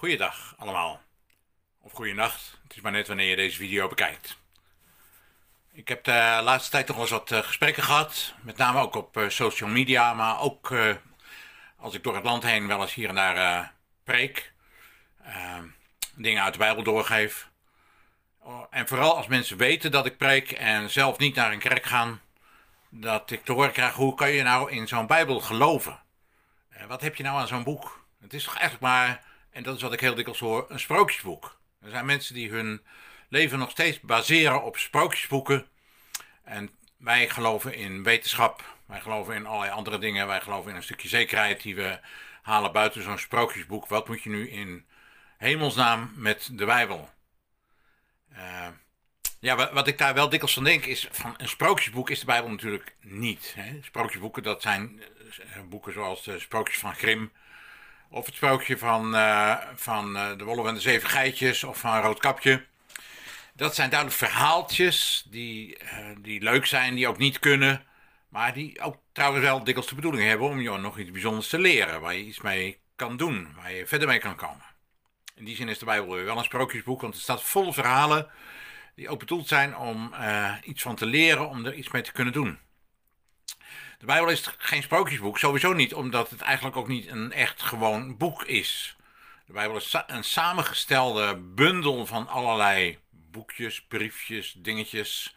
Goeiedag allemaal. Of goeienacht. Het is maar net wanneer je deze video bekijkt. Ik heb de laatste tijd toch wel eens wat eh, gesprekken gehad. Met name ook op eh, social media. Maar ook eh, als ik door het land heen wel eens hier en daar preek. dingen uit de Bijbel doorgeef. Oh, en vooral als mensen weten dat ik preek en zelf niet naar een kerk gaan. Dat ik te horen krijg, hoe kan je nou in zo'n Bijbel geloven? wat heb je nou aan zo'n boek? Het is toch eigenlijk maar en dat is wat ik heel dikwijls hoor, een sprookjesboek. Er zijn mensen die hun leven nog steeds baseren op sprookjesboeken. En wij geloven in wetenschap, wij geloven in allerlei andere dingen, wij geloven in een stukje zekerheid die we halen buiten zo'n sprookjesboek. Wat moet je nu in hemelsnaam met de Bijbel? Uh, ja, wat ik daar wel dikwijls van denk is, van een sprookjesboek is de Bijbel natuurlijk niet. Hè? Sprookjesboeken, dat zijn eh, boeken zoals de sprookjes van Grimm, of het sprookje van, uh, van uh, de Wolf en de Zeven Geitjes of van Roodkapje. Dat zijn duidelijk verhaaltjes die, uh, die leuk zijn, die ook niet kunnen. Maar die ook trouwens wel dikwijls de bedoeling hebben om je nog iets bijzonders te leren. Waar je iets mee kan doen, waar je verder mee kan komen. In die zin is de Bijbel weer wel een sprookjesboek, want het staat vol verhalen die ook bedoeld zijn om iets van te leren, om er iets mee te kunnen doen. De Bijbel is geen sprookjesboek, sowieso niet, omdat het eigenlijk ook niet een echt gewoon boek is. De Bijbel is een samengestelde bundel van allerlei boekjes, briefjes, dingetjes.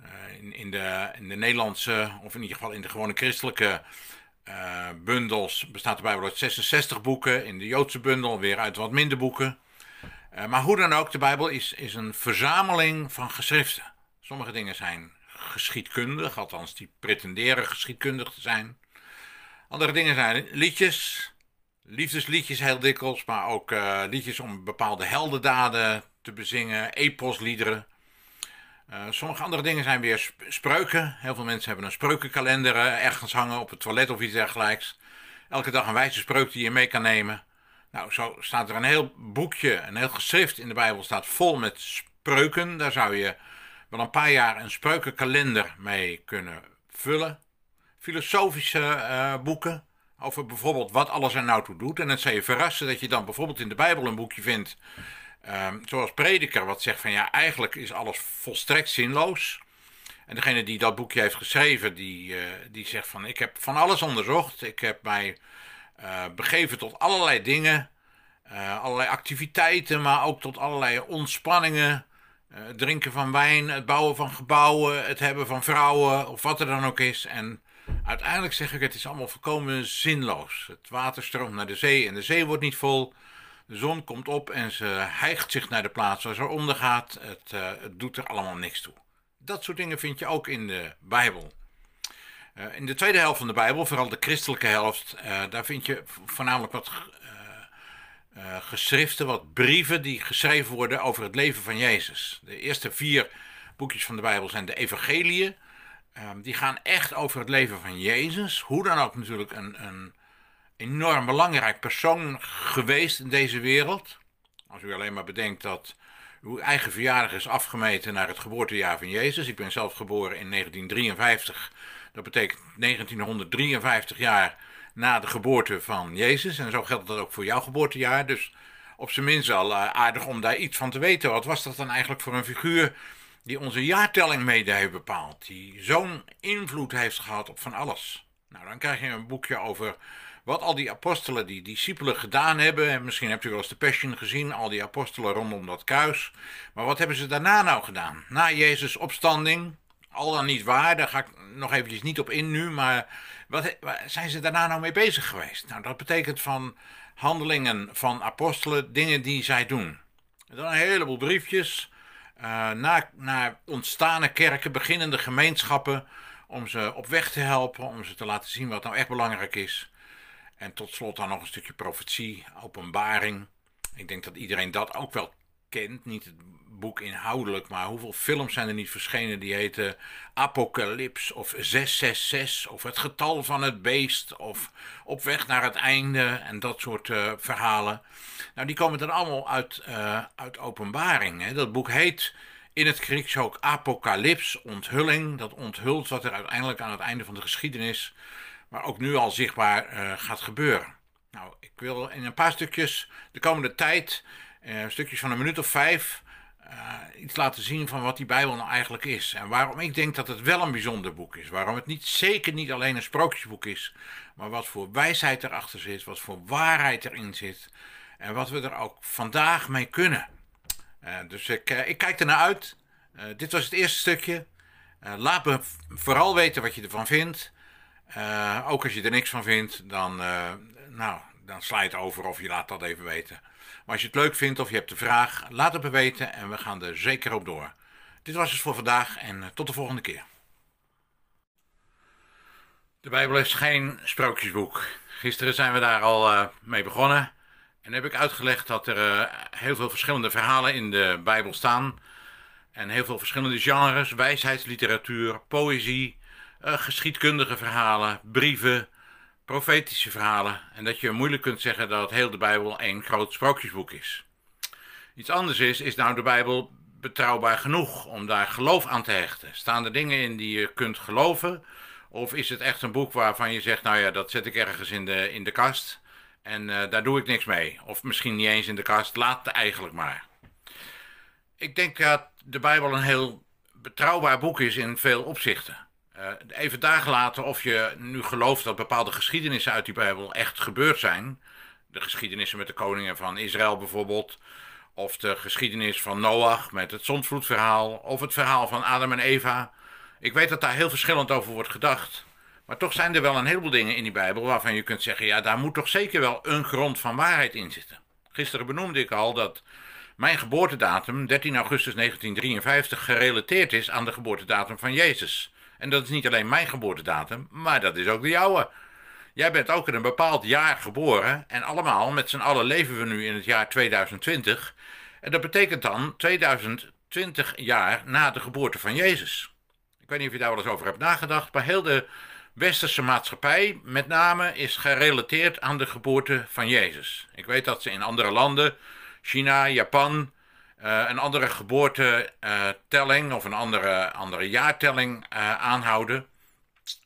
Uh, in, in, de, in de Nederlandse, of in ieder geval in de gewone christelijke uh, bundels, bestaat de Bijbel uit 66 boeken. In de Joodse bundel weer uit wat minder boeken. Uh, maar hoe dan ook, de Bijbel is, is een verzameling van geschriften. Sommige dingen zijn geschiedkundig, althans die pretenderen geschiedkundig te zijn. Andere dingen zijn liedjes, liefdesliedjes heel dikwijls, maar ook uh, liedjes om bepaalde heldendaden te bezingen, eposliederen. Uh, sommige andere dingen zijn weer spreuken. Heel veel mensen hebben een spreukenkalender uh, ergens hangen op het toilet of iets dergelijks. Elke dag een wijze spreuk die je mee kan nemen. Nou, zo staat er een heel boekje, een heel geschrift in de Bijbel staat vol met spreuken. Daar zou je wel een paar jaar een spreukenkalender mee kunnen vullen. Filosofische uh, boeken over bijvoorbeeld wat alles er nou toe doet. En het zou je verrassen dat je dan bijvoorbeeld in de Bijbel een boekje vindt, uh, zoals Prediker, wat zegt van ja, eigenlijk is alles volstrekt zinloos. En degene die dat boekje heeft geschreven, die, uh, die zegt van ik heb van alles onderzocht. Ik heb mij uh, begeven tot allerlei dingen, allerlei activiteiten, maar ook tot allerlei ontspanningen. Het eh, drinken van wijn, het bouwen van gebouwen, het hebben van vrouwen of wat er dan ook is. En uiteindelijk zeg ik, het is allemaal volkomen zinloos. Het water stroomt naar de zee en de zee wordt niet vol. De zon komt op en ze hijgt zich naar de plaats waar ze ondergaat. Het, uh, het doet er allemaal niks toe. Dat soort dingen vind je ook in de Bijbel. Uh, in de tweede helft van de Bijbel, vooral de christelijke helft, daar vind je voornamelijk wat uh, geschriften, wat brieven die geschreven worden over het leven van Jezus. De eerste vier boekjes van de Bijbel zijn de evangeliën. Uh, die gaan echt over het leven van Jezus. Hoe dan ook natuurlijk een, een enorm belangrijk persoon geweest in deze wereld. Als u alleen maar bedenkt dat uw eigen verjaardag is afgemeten naar het geboortejaar van Jezus. Ik ben zelf geboren in 1953. Dat betekent 1953 jaar na de geboorte van Jezus. En zo geldt dat ook voor jouw geboortejaar. Dus op zijn minst al uh, aardig om daar iets van te weten. Wat was dat dan eigenlijk voor een figuur die onze jaartelling mede heeft bepaald? Die zo'n invloed heeft gehad op van alles. Nou, dan krijg je een boekje over wat al die apostelen, die discipelen gedaan hebben. En misschien hebt u wel eens de Passion gezien, al die apostelen rondom dat kruis. Maar wat hebben ze daarna nou gedaan? Na Jezus' opstanding, al dan niet waar, daar ga ik nog eventjes niet op in nu, maar wat, zijn ze daarna nou mee bezig geweest? Nou, dat betekent van handelingen van apostelen, dingen die zij doen. Dan een heleboel briefjes uh, naar, naar ontstane kerken, beginnende gemeenschappen, om ze op weg te helpen, om ze te laten zien wat nou echt belangrijk is. En tot slot dan nog een stukje profetie, openbaring. Ik denk dat iedereen dat ook wel kent. Niet het boek inhoudelijk, maar hoeveel films zijn er niet verschenen die heten Apocalyps of 666 of Het getal van het beest of Op weg naar het einde en dat soort uh, verhalen. Nou, die komen dan allemaal uit, uh, uit openbaring. Hè. Dat boek heet in het Grieks ook Apocalyps, onthulling. Dat onthult wat er uiteindelijk aan het einde van de geschiedenis, maar ook nu al zichtbaar uh, gaat gebeuren. Nou, ik wil in een paar stukjes de komende tijd, stukjes van een minuut of vijf, uh, iets laten zien van wat die Bijbel nou eigenlijk is. En waarom ik denk dat het wel een bijzonder boek is. Waarom het niet, zeker niet alleen een sprookjesboek is, maar wat voor wijsheid erachter zit, wat voor waarheid erin zit. En wat we er ook vandaag mee kunnen. Uh, dus ik, ik kijk ernaar uit. dit was het eerste stukje. laat me vooral weten wat je ervan vindt. ook als je er niks van vindt, dan, nou, dan sla je het over of je laat dat even weten. Maar als je het leuk vindt of je hebt een vraag, laat het me weten en we gaan er zeker op door. Dit was het voor vandaag en eh, tot de volgende keer. De Bijbel is geen sprookjesboek. Gisteren zijn we daar al uh, mee begonnen. En heb ik uitgelegd dat er uh, heel veel verschillende verhalen in de Bijbel staan. En heel veel verschillende genres: wijsheidsliteratuur, poëzie, geschiedkundige verhalen, brieven, profetische verhalen en dat je moeilijk kunt zeggen dat heel de Bijbel één groot sprookjesboek is. Iets anders is, is nou de Bijbel betrouwbaar genoeg om daar geloof aan te hechten? Staan er dingen in die je kunt geloven? Of is het echt een boek waarvan je zegt, nou ja, dat zet ik ergens in de, in de kast en uh, daar doe ik niks mee? Of misschien niet eens in de kast, laat het eigenlijk maar. Ik denk dat de Bijbel een heel betrouwbaar boek is in veel opzichten. Uh, even dagen later of je nu gelooft dat bepaalde geschiedenissen uit die Bijbel echt gebeurd zijn. De geschiedenissen met de koningen van Israël bijvoorbeeld. Of de geschiedenis van Noach met het zondvloedverhaal. Of het verhaal van Adam en Eva. Ik weet dat daar heel verschillend over wordt gedacht. Maar toch zijn er wel een heleboel dingen in die Bijbel waarvan je kunt zeggen: ja, daar moet toch zeker wel een grond van waarheid in zitten. Gisteren benoemde ik al dat mijn geboortedatum, 13 augustus 1953, gerelateerd is aan de geboortedatum van Jezus. En dat is niet alleen mijn geboortedatum, maar dat is ook de jouwe. Jij bent ook in een bepaald jaar geboren en allemaal met z'n allen leven we nu in het jaar 2020. En dat betekent dan 2020 jaar na de geboorte van Jezus. Ik weet niet of je daar wel eens over hebt nagedacht, maar heel de westerse maatschappij met name is gerelateerd aan de geboorte van Jezus. Ik weet dat ze in andere landen, China, Japan, uh, een andere geboortetelling of een andere, andere jaartelling uh, aanhouden.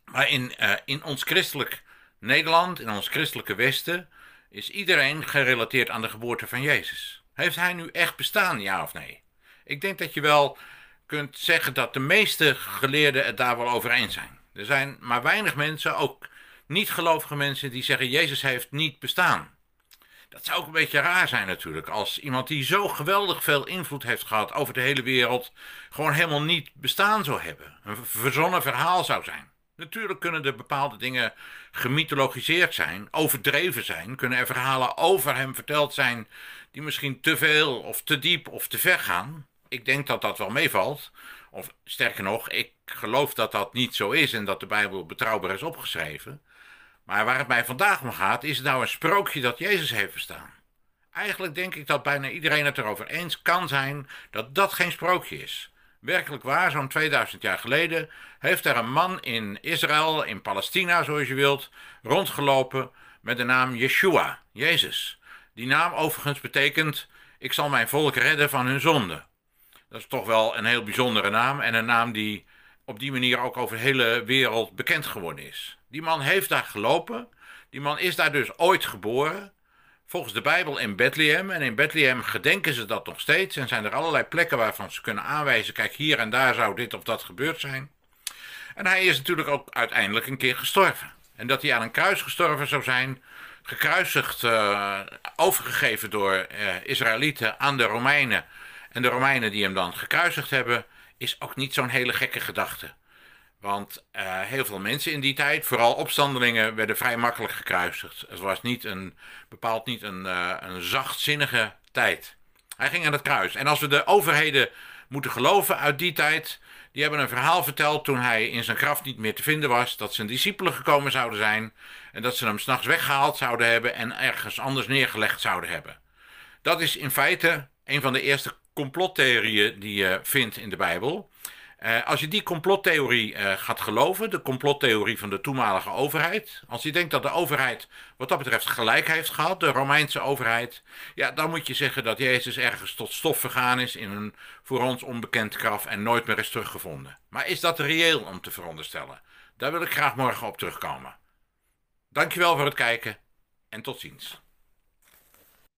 Maar in, uh, in ons christelijk Nederland, in ons christelijke Westen, is iedereen gerelateerd aan de geboorte van Jezus. Heeft hij nu echt bestaan, ja of nee? Ik denk dat je wel kunt zeggen dat de meeste geleerden het daar wel over eens zijn. Er zijn maar weinig mensen, ook niet gelovige mensen, die zeggen Jezus heeft niet bestaan. Dat zou ook een beetje raar zijn natuurlijk, als iemand die zo geweldig veel invloed heeft gehad over de hele wereld, gewoon helemaal niet bestaan zou hebben. Een verzonnen verhaal zou zijn. Natuurlijk kunnen er bepaalde dingen gemythologiseerd zijn, overdreven zijn, kunnen er verhalen over hem verteld zijn die misschien te veel of te diep of te ver gaan. Ik denk dat dat wel meevalt. Of sterker nog, ik geloof dat dat niet zo is en dat de Bijbel betrouwbaar is opgeschreven. Maar waar het mij vandaag om gaat, is het nou een sprookje dat Jezus heeft bestaan? Eigenlijk denk ik dat bijna iedereen het erover eens kan zijn dat dat geen sprookje is. Werkelijk waar, zo'n 2000 jaar geleden heeft er een man in Israël, in Palestina zoals je wilt, rondgelopen met de naam Yeshua, Jezus. Die naam overigens betekent: Ik zal mijn volk redden van hun zonde. Dat is toch wel een heel bijzondere naam en een naam die op die manier ook over de hele wereld bekend geworden is. Die man heeft daar gelopen. Die man is daar dus ooit geboren. Volgens de Bijbel in Bethlehem. En in Bethlehem gedenken ze dat nog steeds. En zijn er allerlei plekken waarvan ze kunnen aanwijzen: kijk, hier en daar zou dit of dat gebeurd zijn. En hij is natuurlijk ook uiteindelijk een keer gestorven. En dat hij aan een kruis gestorven zou zijn, gekruisigd, uh, overgegeven door uh, Israëlieten aan de Romeinen. En de Romeinen die hem dan gekruisigd hebben, is ook niet zo'n hele gekke gedachte. Want uh, heel veel mensen in die tijd, vooral opstandelingen, werden vrij makkelijk gekruisigd. Het was niet een, bepaald niet een, uh, een zachtzinnige tijd. Hij ging aan het kruis. En als we de overheden moeten geloven uit die tijd, die hebben een verhaal verteld toen hij in zijn graf niet meer te vinden was, dat zijn discipelen gekomen zouden zijn en dat ze hem s'nachts weggehaald zouden hebben en ergens anders neergelegd zouden hebben. Dat is in feite een van de eerste complottheorieën die je vindt in de Bijbel. Uh, als je die complottheorie uh, gaat geloven, de complottheorie van de toenmalige overheid, als je denkt dat de overheid wat dat betreft gelijk heeft gehad, de Romeinse overheid, ja, dan moet je zeggen dat Jezus ergens tot stof vergaan is in een voor ons onbekend graf en nooit meer is teruggevonden. Maar is dat reëel om te veronderstellen? Daar wil ik graag morgen op terugkomen. Dankjewel voor het kijken en tot ziens.